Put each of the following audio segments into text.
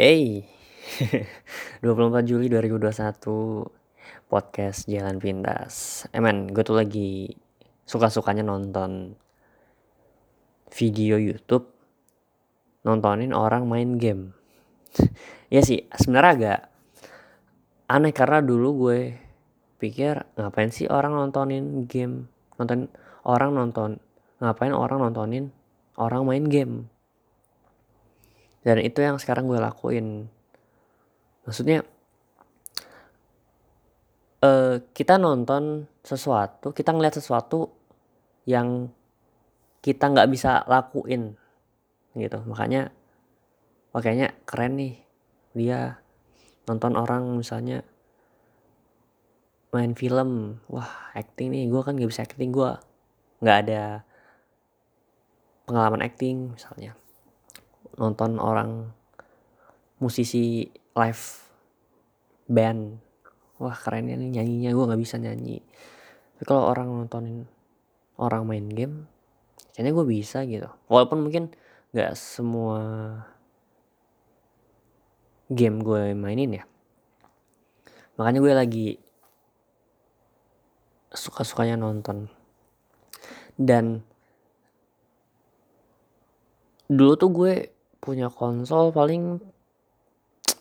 Hey, 24 Juli 2021 podcast Jalan Pintas. Eh men, gue tuh lagi suka-sukanya nonton video YouTube nontonin orang main game. ya sih, sebenarnya agak aneh karena dulu gue pikir ngapain sih orang nontonin game, nonton orang nonton, ngapain orang nontonin orang main game dan itu yang sekarang gue lakuin. Maksudnya uh, kita nonton sesuatu kita ngeliat sesuatu yang kita nggak bisa lakuin gitu. Makanya makanya keren nih dia nonton orang misalnya main film. Wah acting nih gue kan gak bisa acting gue nggak ada pengalaman acting misalnya nonton orang musisi live band. Wah kerennya nih nyanyinya. Gue nggak bisa nyanyi. Tapi kalau orang nontonin orang main game kayaknya gue bisa gitu. Walaupun mungkin nggak semua game gue mainin ya. Makanya gue lagi suka-sukanya nonton. Dan dulu tuh gue punya konsol paling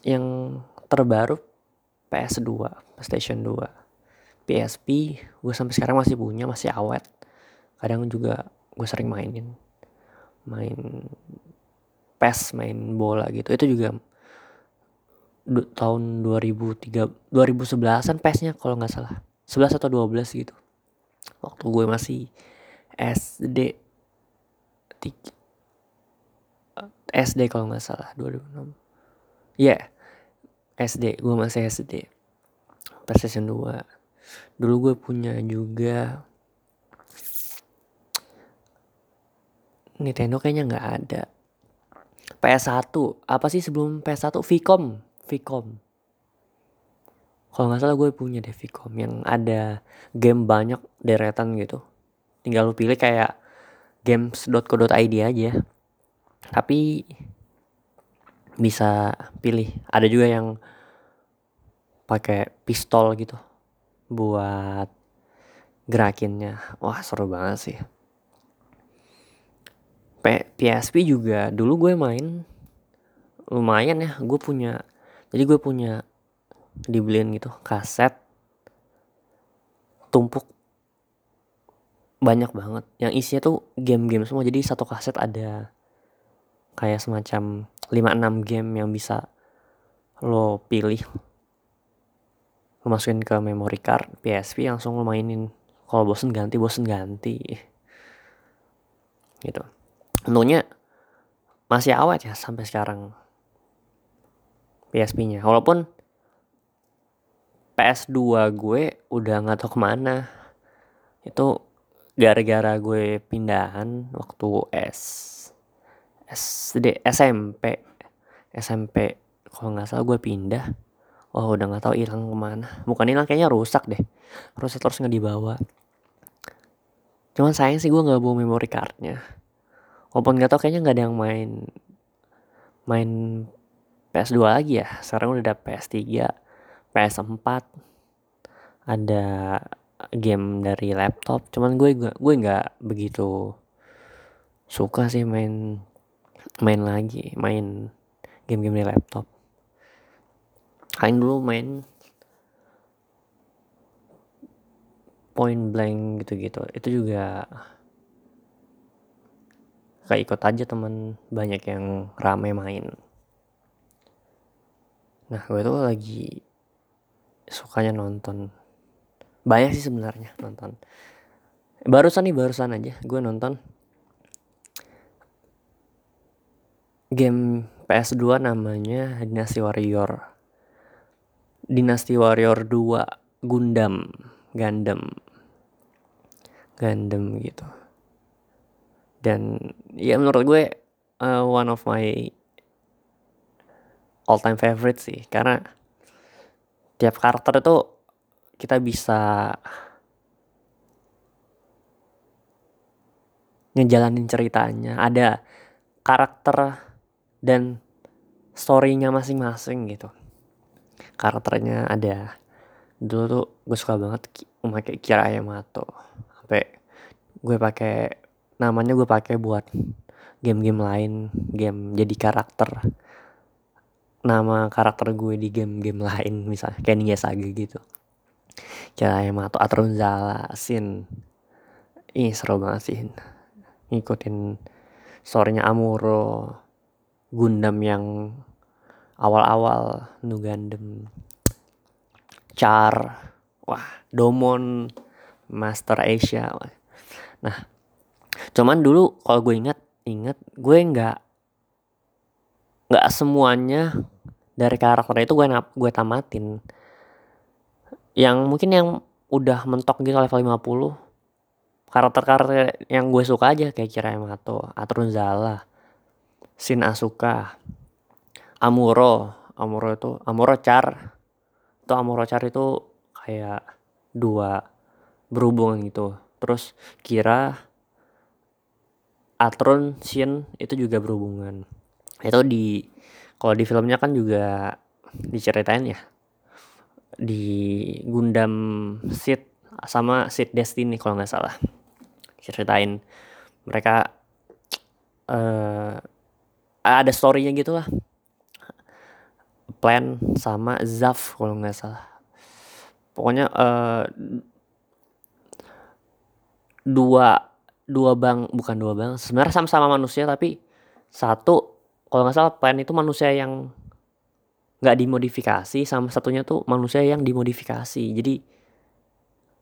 yang terbaru PS2, PlayStation 2. PSP gue sampai sekarang masih punya, masih awet. Kadang juga gue sering mainin. Main PES, main bola gitu. Itu juga tahun 2003 2011-an PES-nya kalau nggak salah. 11 atau 12 gitu. Waktu gue masih SD 3 SD kalau nggak salah 2006 ya yeah, SD gue masih SD PlayStation 2 dulu gue punya juga Nintendo kayaknya nggak ada. PS1 apa sih sebelum PS1 Vicom Vicom kalau nggak salah gue punya deh Vicom yang ada game banyak deretan gitu. Tinggal lu pilih kayak games.co.id aja tapi bisa pilih. Ada juga yang pakai pistol gitu buat gerakinnya. Wah seru banget sih. P PSP juga dulu gue main lumayan ya. Gue punya jadi gue punya dibeliin gitu kaset tumpuk. Banyak banget. Yang isinya tuh game-game semua. Jadi satu kaset ada kayak semacam 5-6 game yang bisa lo pilih. Lo masukin ke memory card PSP langsung lo mainin. Kalau bosen ganti bosen ganti. Gitu. Tentunya masih awet ya sampai sekarang PSP-nya walaupun PS2 gue udah nggak tau ke mana. Itu gara-gara gue pindahan waktu S SD SMP SMP kalau nggak salah gue pindah. Oh udah nggak tahu hilang ke mana. Bukan hilang kayaknya rusak deh. Rusak terus nggak dibawa. Cuman sayang sih gue nggak bawa memory cardnya. Walaupun nggak tahu kayaknya nggak ada yang main main PS2 lagi ya. Sekarang udah ada PS3 PS4 ada game dari laptop. Cuman gue gue nggak begitu suka sih main main lagi main game-game di laptop. Kalian dulu main point blank gitu-gitu. Itu juga kayak ikut aja temen banyak yang rame main. Nah gue tuh lagi sukanya nonton. Banyak sih sebenarnya nonton. Barusan nih barusan aja gue nonton game PS2 namanya Dynasty Warrior. Dynasty Warrior 2 Gundam, Gundam. Gundam gitu. Dan ya menurut gue uh, one of my all time favorite sih karena tiap karakter itu kita bisa ngejalanin ceritanya. Ada karakter dan storynya masing-masing gitu. Karakternya ada. Dulu tuh gue suka banget memakai Kira Yamato. Sampai gue pakai namanya gue pakai buat game-game lain game jadi karakter. Nama karakter gue di game-game lain misalnya kayak Ninja Saga gitu. Kira Yamato Atrunzala Sin ini seru banget sih. Ngikutin storynya Amuro Gundam yang awal-awal Nu Gundam Char wah Domon Master Asia nah cuman dulu kalau gue ingat ingat gue nggak nggak semuanya dari karakter itu gue gue tamatin. Yang mungkin yang udah mentok gitu level 50 karakter-karakter yang gue suka aja kayak Kira Yamato, Atrun Zala, Shin Asuka, Amuro, Amuro itu Amuro Char. Itu Amuro Char itu kayak dua berhubungan gitu. Terus Kira Atron Shin itu juga berhubungan. Itu di kalau di filmnya kan juga diceritain ya. Di Gundam Seed sama Seed Destiny kalau nggak salah. Ceritain. Mereka uh, ada storynya gitu lah Plan sama Zaf kalau nggak salah. Pokoknya uh, dua dua bang bukan dua bang sebenarnya sama-sama manusia tapi satu kalau nggak salah Plan itu manusia yang nggak dimodifikasi sama satunya tuh manusia yang dimodifikasi. Jadi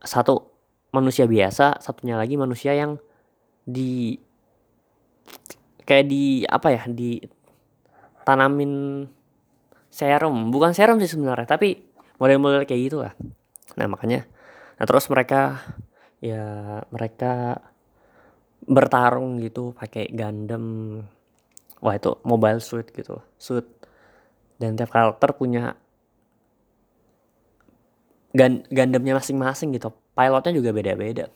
satu manusia biasa satunya lagi manusia yang di kayak di apa ya di tanamin serum. Bukan serum sih sebenarnya tapi model-model kayak gitu lah. Nah makanya nah terus mereka ya mereka bertarung gitu pakai Gundam. Wah itu mobile suit gitu suit. Dan tiap karakter punya Gundamnya masing-masing gitu. Pilotnya juga beda-beda.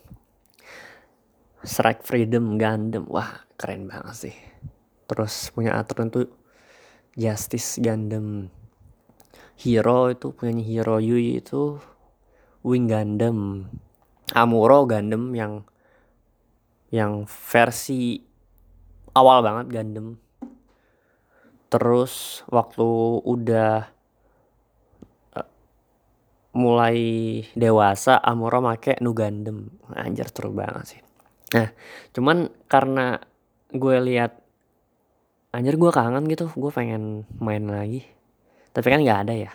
Strike Freedom Gundam. Wah keren banget sih. Terus punya aturan tuh Justice Gundam Hero itu punyanya Hero Yui itu Wing Gundam Amuro Gundam yang yang versi awal banget Gundam. Terus waktu udah uh, mulai dewasa Amuro make Nu Gundam. Anjir seru banget sih. Nah, cuman karena gue lihat anjir gue kangen gitu, gue pengen main lagi. Tapi kan nggak ada ya.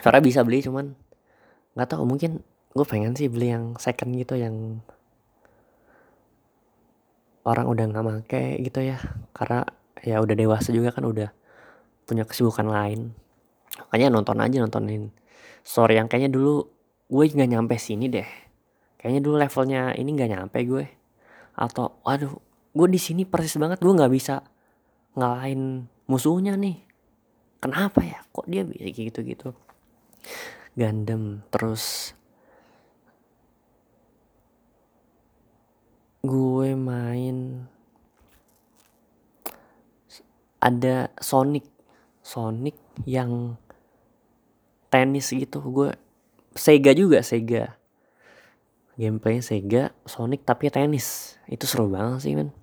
Karena bisa beli cuman nggak tahu mungkin gue pengen sih beli yang second gitu yang orang udah nggak make gitu ya. Karena ya udah dewasa juga kan udah punya kesibukan lain. Makanya nonton aja nontonin. Story yang kayaknya dulu gue nggak nyampe sini deh. Kayaknya dulu levelnya ini nggak nyampe gue. Atau waduh gue di sini persis banget gue nggak bisa ngalahin musuhnya nih. Kenapa ya? Kok dia bisa gitu gitu Gundam terus gue main ada Sonic. Sonic yang tenis gitu. Gue Sega juga Sega. Gameplay Sega Sonic tapi tenis. Itu seru banget sih men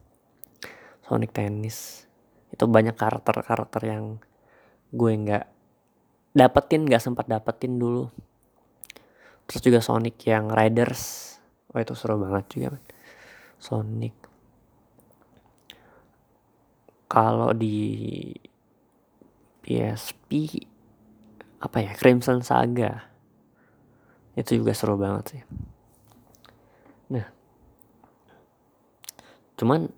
Sonic tenis itu banyak karakter-karakter yang gue nggak dapetin nggak sempat dapetin dulu. Terus juga Sonic yang Riders. Oh itu seru banget juga men. Sonic. Kalau di PSP apa ya Crimson Saga. Itu juga seru banget sih. Nah, cuman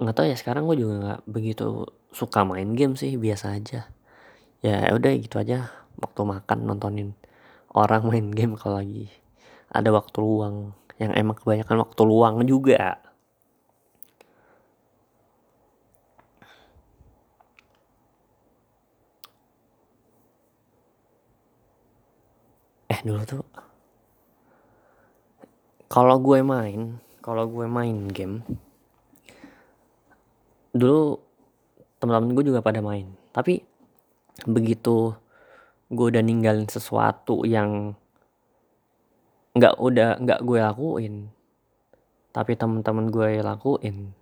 nggak tahu ya sekarang gue juga nggak begitu suka main game sih biasa aja. Ya udah gitu aja waktu makan nontonin orang main game kalau lagi ada waktu luang yang emang kebanyakan waktu luang juga. Eh dulu tuh kalau gue main kalau gue main game dulu teman-teman gue juga pada main. Tapi begitu gue udah ninggalin sesuatu yang nggak udah nggak gue lakuin tapi teman-teman gue lakuin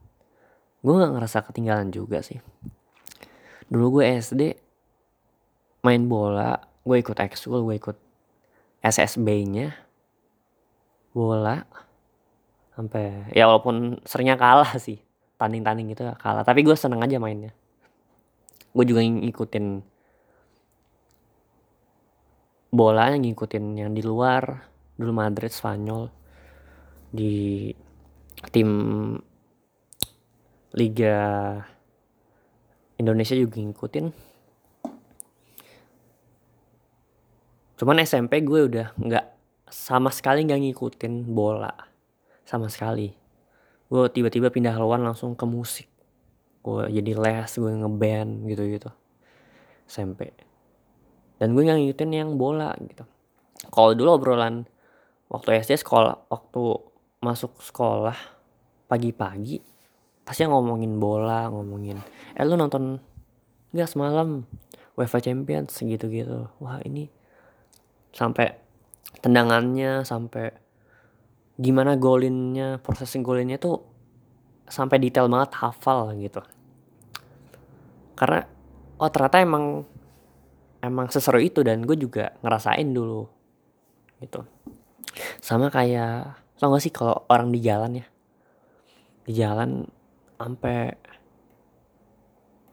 gue nggak ngerasa ketinggalan juga sih. Dulu gue SD main bola gue ikut ekskul gue ikut SSB nya bola sampai ya walaupun seringnya kalah sih tanding-tanding gitu kalah. Tapi gue seneng aja mainnya. Gue juga ngikutin bola ngikutin yang di luar. Dulu Madrid Spanyol di tim Liga Indonesia juga ngikutin. Cuman SMP gue udah nggak sama sekali nggak ngikutin bola. Sama sekali gue tiba-tiba pindah haluan langsung ke musik. Gue jadi les gue ngeband gitu gitu SMP dan gue ngikutin yang bola gitu. Kalau dulu obrolan waktu SD sekolah waktu masuk sekolah pagi-pagi pasti ngomongin bola ngomongin eh lu nonton nggak semalam UEFA Champions? Gitu-gitu wah ini sampai tendangannya sampai gimana golinnya processing golinnya tuh sampai detail banget hafal gitu. Karena oh ternyata emang emang seseru itu dan gue juga ngerasain dulu gitu. Sama kayak tau gak sih kalau orang di jalan ya? Di jalan sampai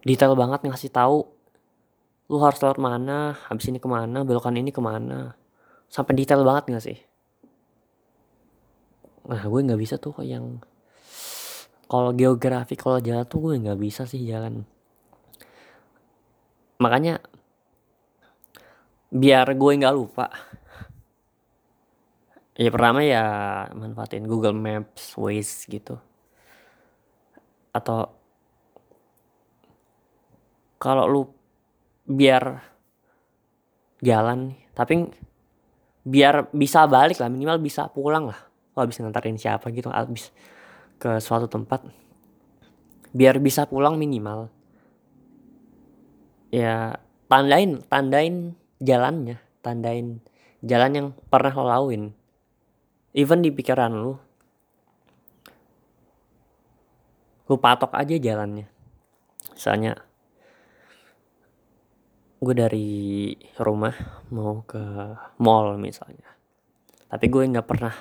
detail banget ngasih tahu lu harus lewat mana habis ini ke mana belokan ini ke mana. Sampai detail banget gak sih nah gue nggak bisa tuh yang kalau geografi kalau jalan tuh gue nggak bisa sih jalan. Makanya biar gue nggak lupa. Ya pertama ya manfaatin Google Maps Waze gitu. Atau kalau lu biar jalan tapi biar bisa balik lah minimal bisa pulang lah lo habis nganterin siapa gitu habis ke suatu tempat. Biar bisa pulang minimal. Ya tandain tandain jalannya. Tandain jalan yang pernah lo lauin even di pikiran lu. Lu patok aja jalannya. Misalnya gue dari rumah mau ke mall misalnya. Tapi gue nggak pernah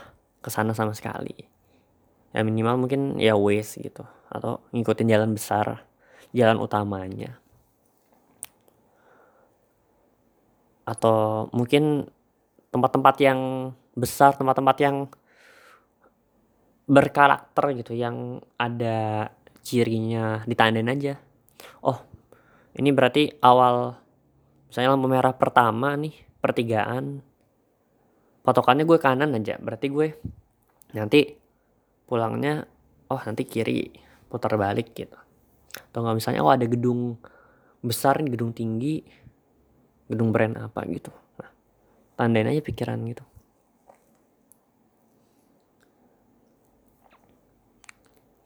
ke sana sama sekali. Ya minimal mungkin ya waste gitu. Atau ngikutin jalan besar jalan utamanya. Atau mungkin tempat-tempat yang besar tempat-tempat yang berkarakter gitu yang ada cirinya ditandain aja. Oh ini berarti awal misalnya lampu merah pertama nih pertigaan patokannya gue kanan aja berarti gue nanti pulangnya oh nanti kiri putar balik gitu. Atau nggak misalnya oh ada gedung besar nih gedung tinggi gedung brand apa gitu. Nah, tandain aja pikiran gitu.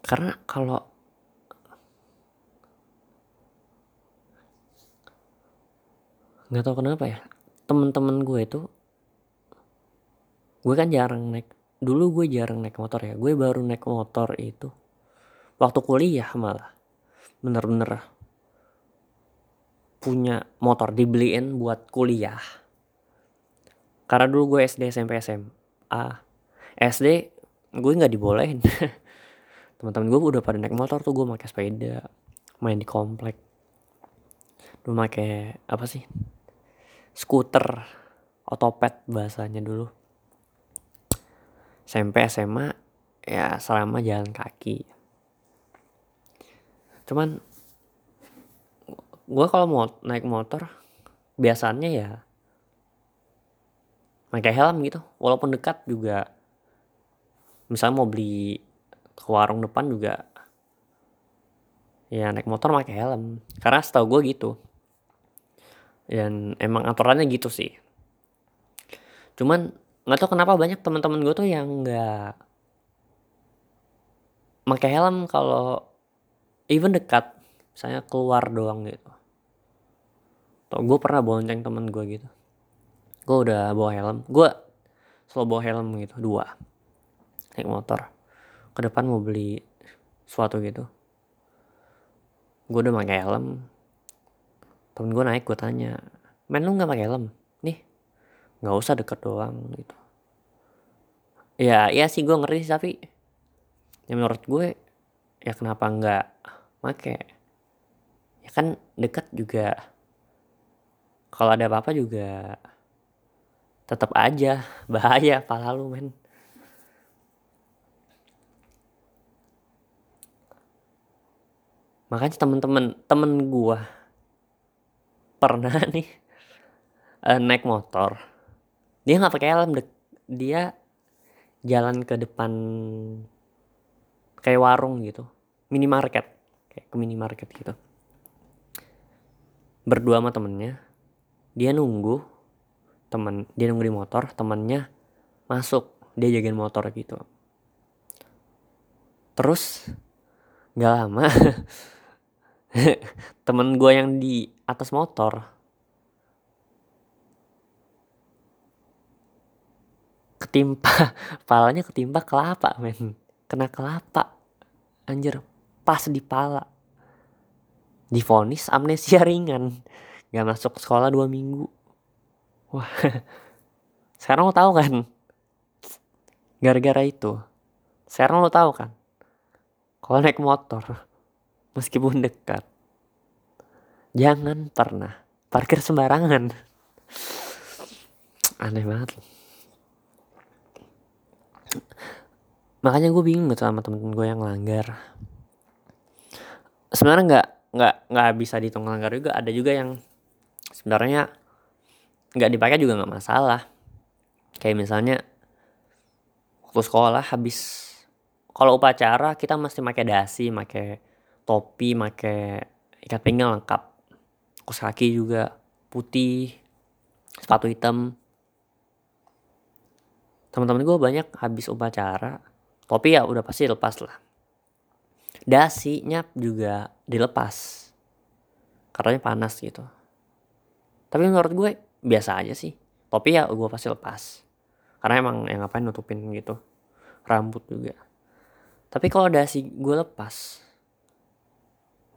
Karena kalau nggak tahu kenapa ya temen-temen gue itu gue kan jarang naik dulu gue jarang naik motor ya gue baru naik motor itu waktu kuliah malah bener-bener punya motor dibeliin buat kuliah. Karena dulu gue SD SMP SMA SD gue nggak dibolehin. Teman-teman gue udah pada naik motor tuh gue pakai sepeda main di komplek dulu pakai apa sih? Skuter otopet bahasanya dulu SMP SMA ya selama jalan kaki. Cuman gue kalau mau naik motor biasanya ya pakai helm gitu. Walaupun dekat juga misalnya mau beli ke warung depan juga ya naik motor pakai helm. Karena setahu gue gitu. Dan emang aturannya gitu sih. Cuman nggak tau kenapa banyak teman-teman gue tuh yang nggak pakai helm kalau even dekat misalnya keluar doang gitu. Tuh, gue pernah bonceng temen gue gitu. Gue udah bawa helm. Gue selalu bawa helm gitu dua. Naik motor. Ke depan mau beli sesuatu gitu. Gue udah pakai helm. Temen gue naik gue tanya men lu nggak pakai helm nggak usah deket doang gitu. Ya iya sih gue ngerti sih tapi ya menurut gue ya kenapa nggak make? Ya kan deket juga. Kalau ada apa-apa juga tetap aja bahaya pala lu men. Makanya temen-temen temen gua pernah nih uh, naik motor dia nggak pakai helm dia jalan ke depan kayak warung gitu. Minimarket. Kayak ke minimarket gitu. Berdua sama temennya. Dia nunggu temen dia nunggu di motor temennya masuk. Dia jagain motor gitu. Terus nggak lama temen gue yang di atas motor ketimpa palanya ketimpa kelapa men. Kena kelapa. Anjir pas di pala. Difonis amnesia ringan. Nggak masuk sekolah dua minggu. Wah. Sekarang lo tahu kan? Gara-gara itu. Sekarang lo tahu kan? Kalau naik motor meskipun dekat jangan pernah parkir sembarangan. Aneh banget makanya gue bingung gitu sama temen-temen gue yang langgar. Sebenarnya nggak nggak nggak bisa dihitung langgar juga. Ada juga yang sebenarnya nggak dipakai juga nggak masalah. Kayak misalnya waktu sekolah habis kalau upacara kita mesti pakai dasi pakai topi pakai ikat pinggang lengkap. Kos kaki juga putih sepatu hitam. Teman-teman gue banyak habis upacara topi ya udah pasti lepas lah. Dasinya juga dilepas. Karena panas gitu. Tapi menurut gue biasa aja sih. Topi ya gue pasti lepas. Karena emang yang ngapain nutupin gitu. Rambut juga. Tapi kalau dasi gue lepas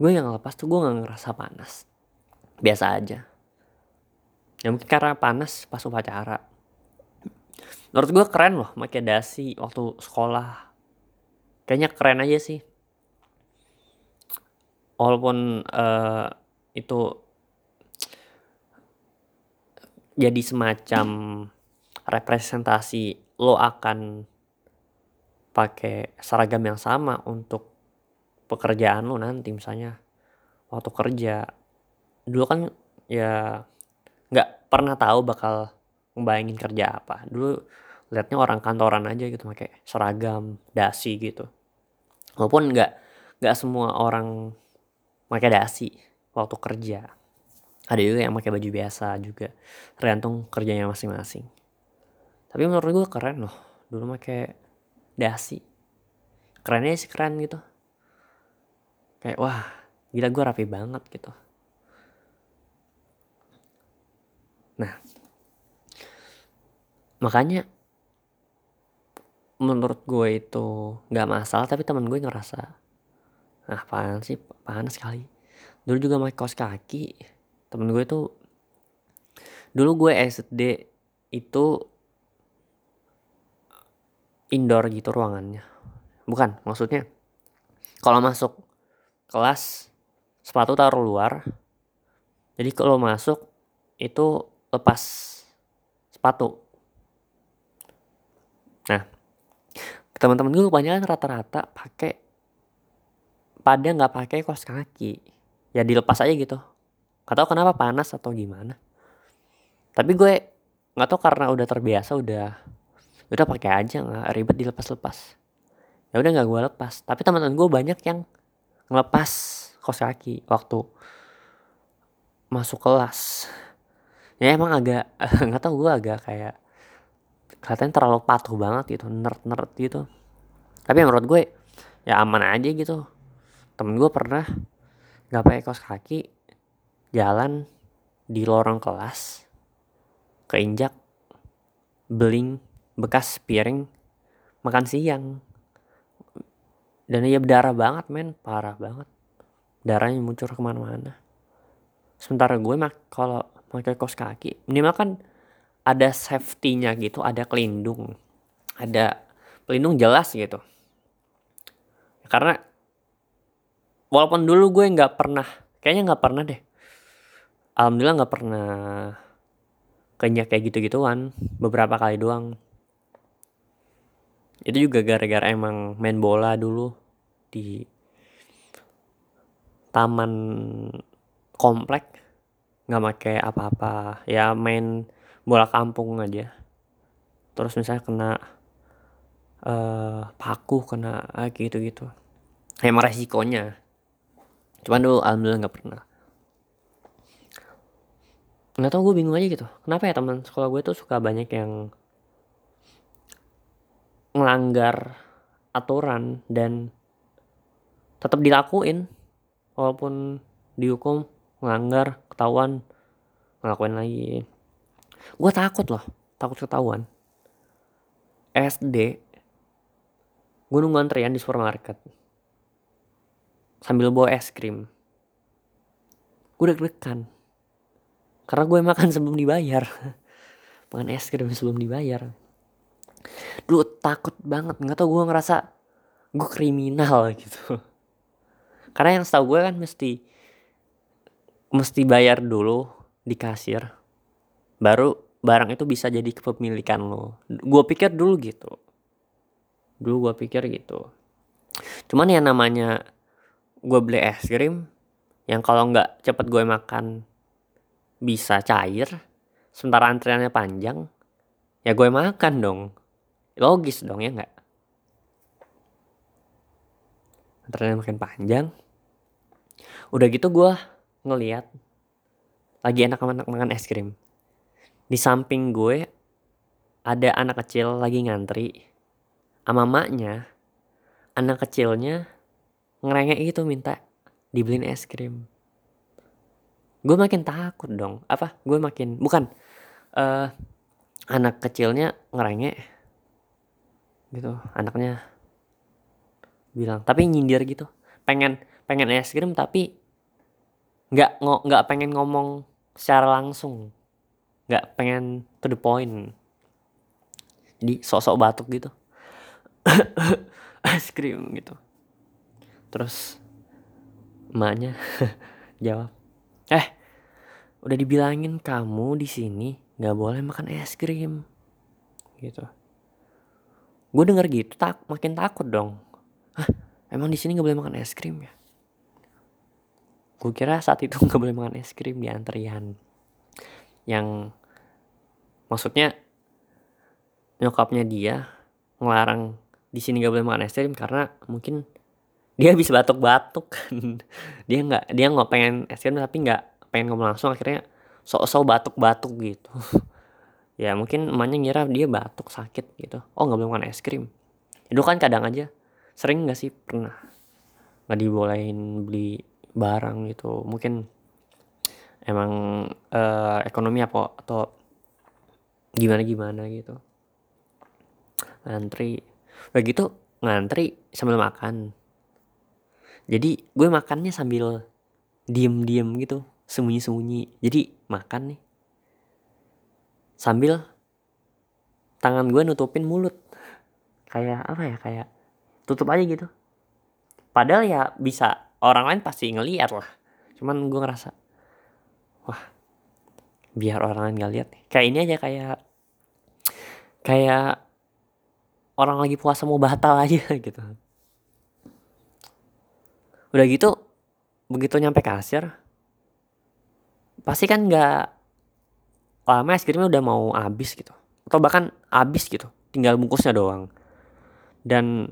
gue yang lepas tuh gue nggak ngerasa panas. Biasa aja. Ya mungkin karena panas pas upacara menurut gue keren loh pakai dasi waktu sekolah. Kayaknya keren aja sih. Walaupun uh, itu jadi semacam representasi lo akan pakai seragam yang sama untuk pekerjaan lo nanti misalnya waktu kerja. Dulu kan ya nggak pernah tahu bakal ngebayangin kerja apa. Dulu liatnya orang kantoran aja gitu pakai seragam dasi gitu. Walaupun nggak nggak semua orang pakai dasi waktu kerja. Ada juga yang pakai baju biasa juga. Tergantung kerjanya masing-masing. Tapi menurut gue keren loh dulu pakai dasi. Kerennya sih keren gitu. Kayak wah gila gue rapi banget gitu. Nah makanya menurut gue itu nggak masalah tapi teman gue ngerasa ah panas sih? Panas sekali? Dulu juga pakai kaos kaki temen gue tuh dulu gue SD itu indoor gitu ruangannya. Bukan maksudnya kalau masuk kelas sepatu taruh luar jadi kalau masuk itu lepas sepatu nah teman-teman gue kebanyakan rata-rata pakai pada nggak pakai kaos kaki. Ya dilepas aja gitu. Gak tau kenapa panas atau gimana. Tapi gue nggak tau karena udah terbiasa udah udah pakai aja nggak ribet dilepas-lepas. Ya udah nggak gue lepas. Tapi teman-teman gue banyak yang ngelepas kaos kaki waktu masuk kelas. Ya emang agak nggak tau gue agak kayak kelihatannya terlalu patuh banget gitu nerd nerd gitu. Tapi menurut gue ya aman aja gitu. Temen gue pernah nggak pakai kaos kaki jalan di lorong kelas keinjak beling bekas piring makan siang. Dan dia berdarah banget men. Parah banget. Darahnya muncul ke mana-mana. Sementara gue mak kalau pakai kaos kaki minimal kan ada safety-nya gitu ada pelindung. Ada pelindung jelas gitu. Karena walaupun dulu gue nggak pernah kayaknya nggak pernah deh. Alhamdulillah nggak pernah kenyak kayak gitu-gituan beberapa kali doang. Itu juga gara-gara emang main bola dulu di taman komplek. Nggak pakai apa-apa. Ya main bola kampung aja. Terus misalnya kena uh, paku kena gitu gitu emang resikonya. Cuman dulu alhamdulillah nggak pernah. Nggak tau gue bingung aja gitu. Kenapa ya teman? Sekolah gue tuh suka banyak yang ngelanggar aturan dan tetap dilakuin. Walaupun dihukum ngelanggar ketahuan ngelakuin lagi gue takut loh takut ketahuan. SD gue nunggu antrian di supermarket. Sambil bawa es krim. Gue deg-degan. Karena gue makan sebelum dibayar. Makan es krim sebelum dibayar. Dulu takut banget nggak tau gue ngerasa gue kriminal gitu. Karena yang setahu gue kan mesti mesti bayar dulu di kasir baru barang itu bisa jadi kepemilikan lo. Gue pikir dulu gitu. Dulu gue pikir gitu. Cuman ya namanya gue beli es krim yang kalau nggak cepet gue makan bisa cair sementara antriannya panjang ya gue makan dong. Logis dong ya nggak? Antriannya makin panjang. Udah gitu gue ngeliat lagi enak anak makan es krim di samping gue ada anak kecil lagi ngantri. Sama maknya anak kecilnya ngerengek gitu minta dibeliin es krim. Gue makin takut dong. Apa? Gue makin bukan uh, anak kecilnya ngerengek gitu. Anaknya bilang tapi nyindir gitu. Pengen pengen es krim tapi nggak nggak pengen ngomong secara langsung nggak pengen to the point. Jadi sosok batuk gitu. Es krim gitu. Terus emaknya jawab eh udah dibilangin kamu di sini nggak boleh makan es krim. Gitu. Gue denger gitu tak makin takut dong. Hah, emang di sini nggak boleh makan es krim ya? Gue kira saat itu nggak boleh makan es krim di antrian yang maksudnya nyokapnya dia ngelarang di sini nggak boleh makan es krim karena mungkin dia habis batuk-batuk kan. Dia nggak dia nggak pengen es krim tapi nggak pengen ngomong langsung akhirnya sok-sok batuk-batuk gitu. Ya mungkin emaknya ngira dia batuk sakit gitu. Oh nggak boleh makan es krim. Itu kan kadang aja. Sering nggak sih? Pernah. Nggak dibolehin beli barang gitu. Mungkin emang uh, ekonomi apa atau gimana gimana gitu. Ngantri. Udah gitu ngantri sambil makan. Jadi gue makannya sambil diem diem gitu sembunyi sembunyi jadi makan nih. Sambil tangan gue nutupin mulut. Kayak apa ya kayak tutup aja gitu. Padahal ya bisa orang lain pasti ngeliat lah. Cuman gue ngerasa biar orang lain gak lihat kayak ini aja kayak kayak orang lagi puasa mau batal aja gitu. Udah gitu begitu nyampe kasir pasti kan nggak lama es krimnya udah mau habis gitu. Atau bahkan habis gitu tinggal bungkusnya doang. Dan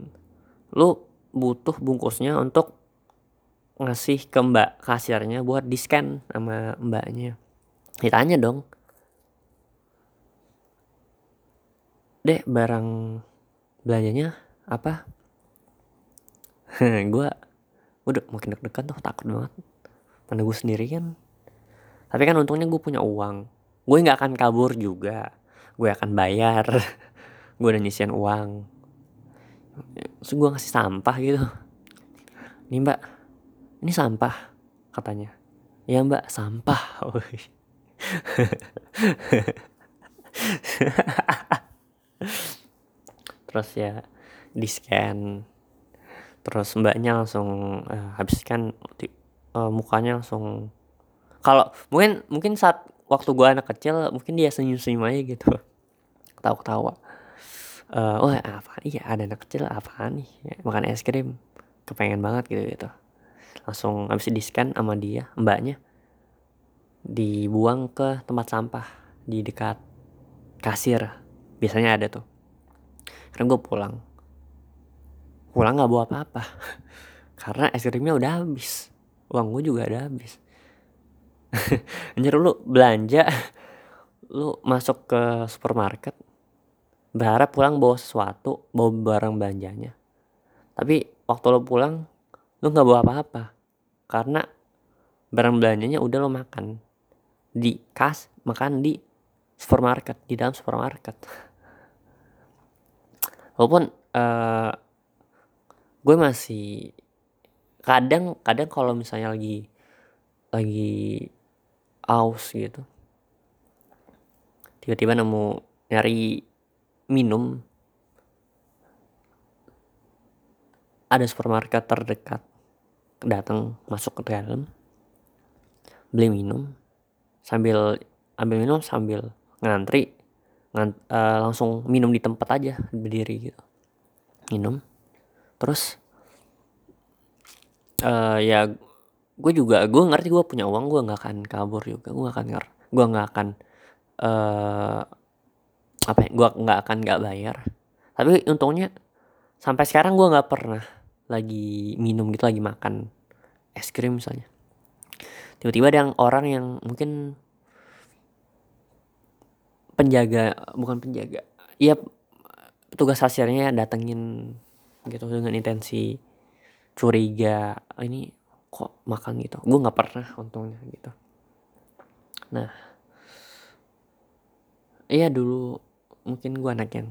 lu butuh bungkusnya untuk ngasih ke mbak kasirnya buat di scan sama mbaknya ditanya dong. Deh barang belanjanya apa? Gue udah makin deg-degan tuh takut banget. Mana gue sendiri kan. Tapi kan untungnya gue punya uang. Gue nggak akan kabur juga. Gue akan bayar. Gue udah nyisian uang. Terus gue ngasih sampah gitu. Ini mbak. Ini sampah katanya. Ya mbak. Sampah terus ya di scan. Terus mbaknya langsung uh, habis kan uh, mukanya langsung kalau mungkin mungkin saat waktu gua anak kecil mungkin dia senyum-senyum aja gitu. Ketawa-ketawa. Uh, oh apa iya ada anak kecil apa nih makan es krim. Kepengen banget gitu gitu langsung habis di scan sama dia mbaknya dibuang ke tempat sampah di dekat kasir. Biasanya ada tuh. Karena gue pulang. Pulang nggak bawa apa-apa. Karena es krimnya udah habis. Uang gue juga udah habis. Anjir lu belanja lu masuk ke supermarket berharap pulang bawa sesuatu bawa barang belanjanya. Tapi waktu lu pulang lu nggak bawa apa-apa. Karena barang belanjanya udah lo makan di kas makan di supermarket di dalam supermarket. Walaupun uh, gue masih kadang kadang kalau misalnya lagi lagi aus gitu tiba-tiba nemu nyari minum ada supermarket terdekat datang masuk ke dalam beli minum sambil ambil minum sambil ngantri ngan, uh, langsung minum di tempat aja berdiri gitu. Minum. Terus uh, ya gue juga gue ngerti gue punya uang gue nggak akan kabur juga gue akan nger gue nggak akan uh, apa ya gue nggak akan nggak bayar. Tapi untungnya sampai sekarang gue nggak pernah lagi minum gitu lagi makan es krim misalnya tiba-tiba ada yang orang yang mungkin penjaga bukan penjaga. Ya petugas kasirnya datengin gitu dengan intensi curiga ah, ini kok makan gitu? Gue nggak pernah untungnya gitu. Nah iya dulu mungkin gue anak yang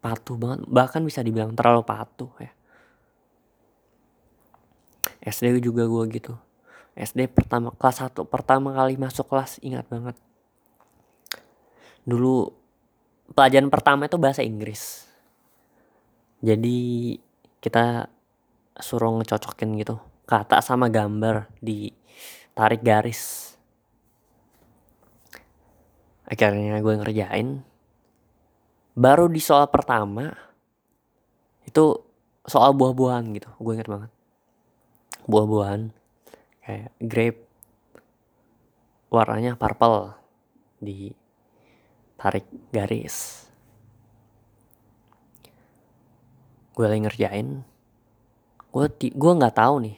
patuh banget bahkan bisa dibilang terlalu patuh ya. SD juga gue gitu SD pertama kelas 1 pertama kali masuk kelas ingat banget. Dulu pelajaran pertama itu bahasa Inggris. Jadi kita suruh ngecocokin gitu kata sama gambar di tarik garis. Akhirnya gue ngerjain. Baru di soal pertama itu soal buah-buahan gitu gue inget banget. Buah-buahan kayak grape. Warnanya purple di tarik garis. Gue lagi ngerjain. Gue gue nggak tahu nih.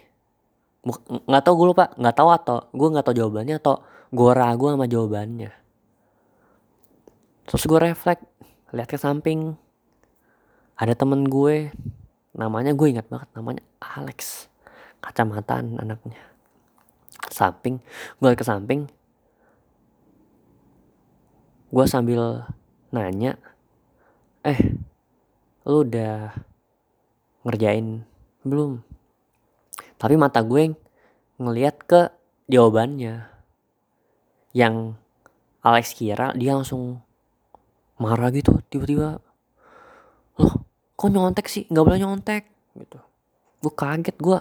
Nggak tahu gue lupa. Nggak tahu atau gue nggak tahu jawabannya atau gue ragu sama jawabannya. Terus gue refleks lihat ke samping. Ada temen gue. Namanya gue ingat banget namanya Alex. Kacamataan anaknya samping gue ke samping. Gue sambil nanya eh lu udah ngerjain belum? Tapi mata gue ngeliat ke jawabannya yang Alex kira dia langsung marah gitu tiba-tiba loh kok nyontek sih? Nggak boleh nyontek gitu. Gue kaget gue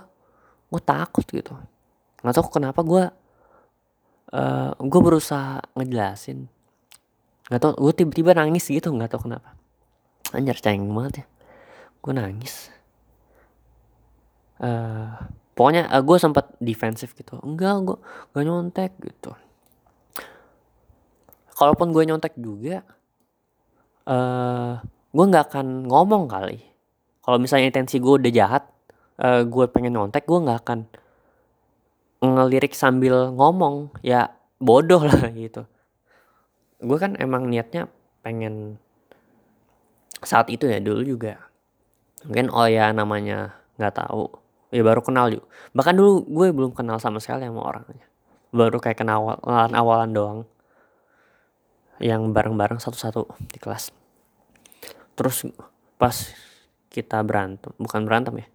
gue takut gitu nggak tahu kenapa gue uh, gue berusaha ngejelasin. Nggak tau gue tiba-tiba nangis gitu nggak tau kenapa. Anjir cengeng banget ya. Gue nangis. Uh, pokoknya uh, gue sempat defensif gitu. Enggak gue gak nyontek gitu. Kalaupun gue nyontek juga uh, gue nggak akan ngomong kali. Kalau misalnya intensi gue udah jahat uh, gue pengen nyontek gue nggak akan ngelirik sambil ngomong ya bodoh lah gitu. Gue kan emang niatnya pengen saat itu ya dulu juga. Mungkin oh ya namanya nggak tahu. Ya baru kenal yuk. Bahkan dulu gue belum kenal sama sekali sama orangnya. Baru kayak kenal awalan awalan doang. Yang bareng-bareng satu-satu di kelas. Terus pas kita berantem bukan berantem ya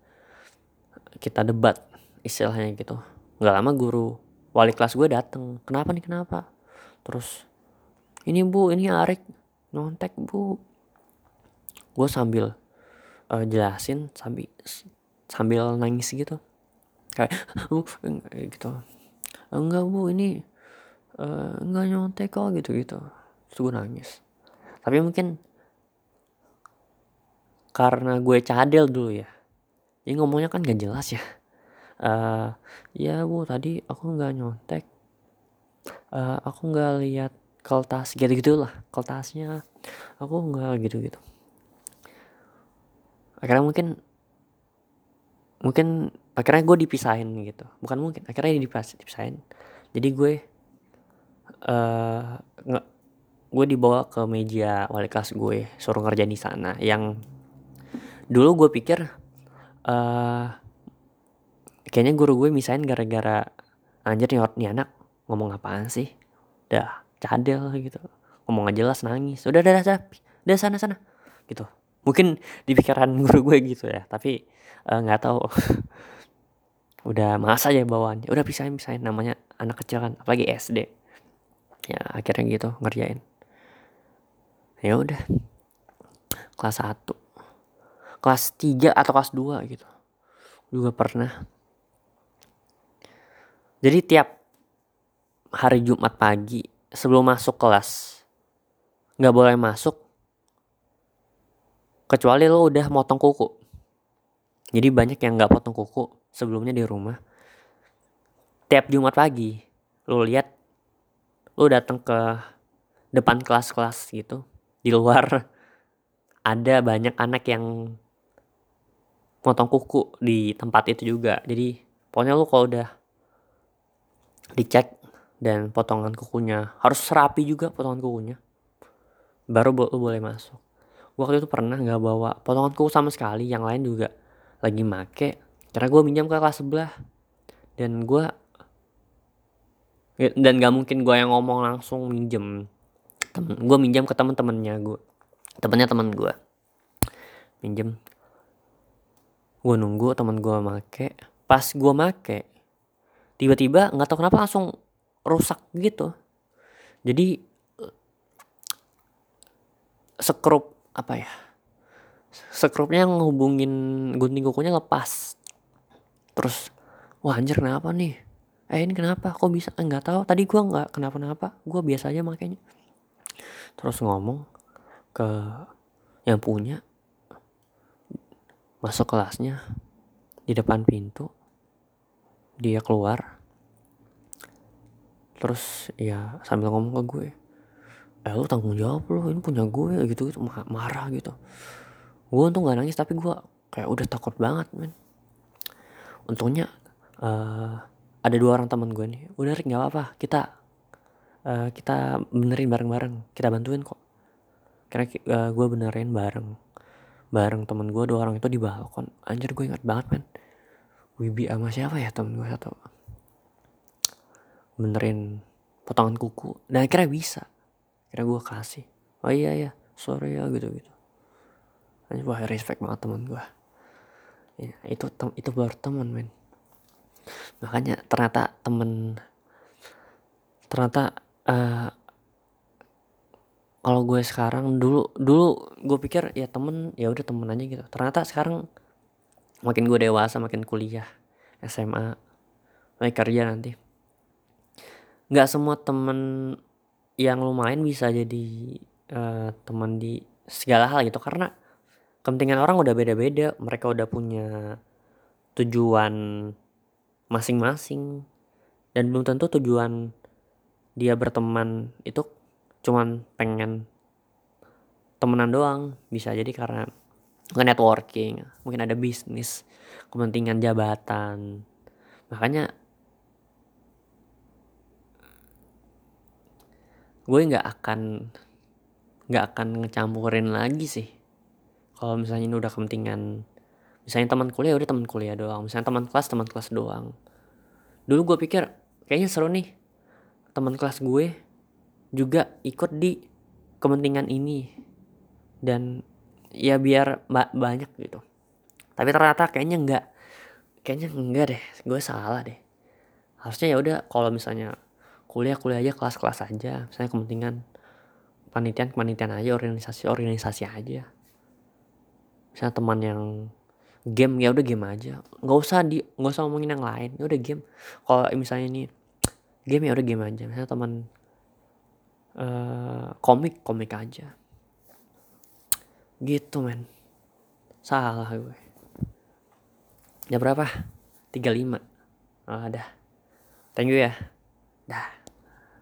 kita debat istilahnya gitu nggak lama guru wali kelas gue dateng. Kenapa nih kenapa? Terus ini bu ini Arik nontek bu. Gue sambil uh, jelasin sambil sambil nangis gitu. Kayak bu gitu. Enggak bu ini uh, enggak nyontek kok gitu gitu terus gue nangis. Tapi mungkin karena gue cadel dulu ya. Ini ngomongnya kan gak jelas ya uh, ya bu tadi aku nggak nyontek. Uh, aku nggak lihat keltas gitu gitulah keltasnya aku nggak gitu gitu akhirnya mungkin mungkin akhirnya gue dipisahin gitu. Bukan mungkin akhirnya dipisahin. Jadi gue uh, nggak gue dibawa ke meja wali kelas gue suruh kerja di sana. Yang dulu gue pikir uh, kayaknya guru gue misain gara-gara anjir nih, nih anak ngomong apaan sih? Dah cadel gitu. Ngomong aja jelas nangis. Udah udah udah, udah sana sana. Gitu. Mungkin di pikiran guru gue gitu ya tapi Eh, nggak uh, tahu. Udah masa aja bawaannya. Udah pisahin pisahin. Namanya anak kecil kan apalagi SD ya akhirnya gitu ngerjain. Ya udah. Kelas 1 kelas 3 atau kelas 2 gitu. Juga pernah jadi tiap hari Jumat pagi sebelum masuk kelas nggak boleh masuk kecuali lo udah motong kuku jadi banyak yang nggak potong kuku sebelumnya di rumah. Tiap Jumat pagi, lu lihat, lu datang ke depan kelas-kelas gitu. Di luar ada banyak anak yang potong kuku di tempat itu juga. Jadi pokoknya lu kalau udah dicek dan potongan kukunya. Harus rapi juga potongan kukunya. Baru lu boleh masuk. Waktu itu pernah nggak bawa potongan kuku sama sekali. Yang lain juga lagi make. Karena gue minjam ke kelas sebelah. Dan gue dan gak mungkin gue yang ngomong langsung minjem. Temen gue minjam ke temen-temennya gue temennya temen gue minjem. Gue nunggu temen gue make. Pas gue make tiba-tiba nggak tahu kenapa langsung rusak gitu. Jadi sekrup apa ya? Skrupnya yang ngehubungin gunting kukunya lepas terus wah anjir kenapa nih? Eh ini kenapa? Kok bisa? Eh, nggak tahu. Tadi gua nggak kenapa-napa. Gua biasa aja makanya terus ngomong ke yang punya masuk kelasnya di depan pintu dia keluar. Terus ya sambil ngomong ke gue eh lu tanggung jawab lu ini punya gue gitu gitu marah gitu. Gue untung gak nangis tapi gue kayak udah takut banget men. Untungnya uh, ada dua orang teman gue nih. Udah Rick nggak apa-apa kita uh, kita benerin bareng-bareng. Kita bantuin kok. Karena uh, eh, gue benerin bareng bareng temen gue dua orang itu di balkon. Anjir gue ingat banget men Wibi sama siapa ya temen gue satu? Benerin potongan kuku. Dan akhirnya bisa. Akhirnya gue kasih. Oh iya ya sorry ya gitu gitu wah respect banget teman gue ya, itu tem itu baru teman men. Makanya ternyata temen ternyata uh, kalau gue sekarang dulu dulu gue pikir ya temen ya udah temen aja gitu. Ternyata sekarang makin gue dewasa makin kuliah SMA makin kerja nanti. Nggak semua temen yang lumayan bisa jadi uh, teman di segala hal gitu. Karena kepentingan orang udah beda-beda. Mereka udah punya tujuan masing-masing. Dan belum tentu tujuan dia berteman itu cuman pengen temenan doang. Bisa jadi karena mungkin networking mungkin ada bisnis kepentingan jabatan. Makanya gue nggak akan nggak akan ngecampurin lagi sih. Kalau misalnya ini udah kepentingan misalnya teman kuliah udah teman kuliah doang. Misalnya teman kelas teman kelas doang. Dulu gue pikir kayaknya seru nih teman kelas gue juga ikut di kepentingan ini. Dan ya biar ba banyak gitu. Tapi ternyata kayaknya enggak kayaknya enggak deh gue salah deh. Harusnya ya udah kalau misalnya kuliah kuliah aja kelas kelas aja misalnya kepentingan panitian kepanitiaan aja organisasi organisasi aja. Misalnya teman yang game ya udah game aja. Nggak usah di nggak usah ngomongin yang lain ya udah game. Kalau misalnya ini game ya udah game aja. Misalnya teman uh, komik komik aja gitu men. Salah gue. Jam berapa? 35 oh, dah. Thank you ya. Dah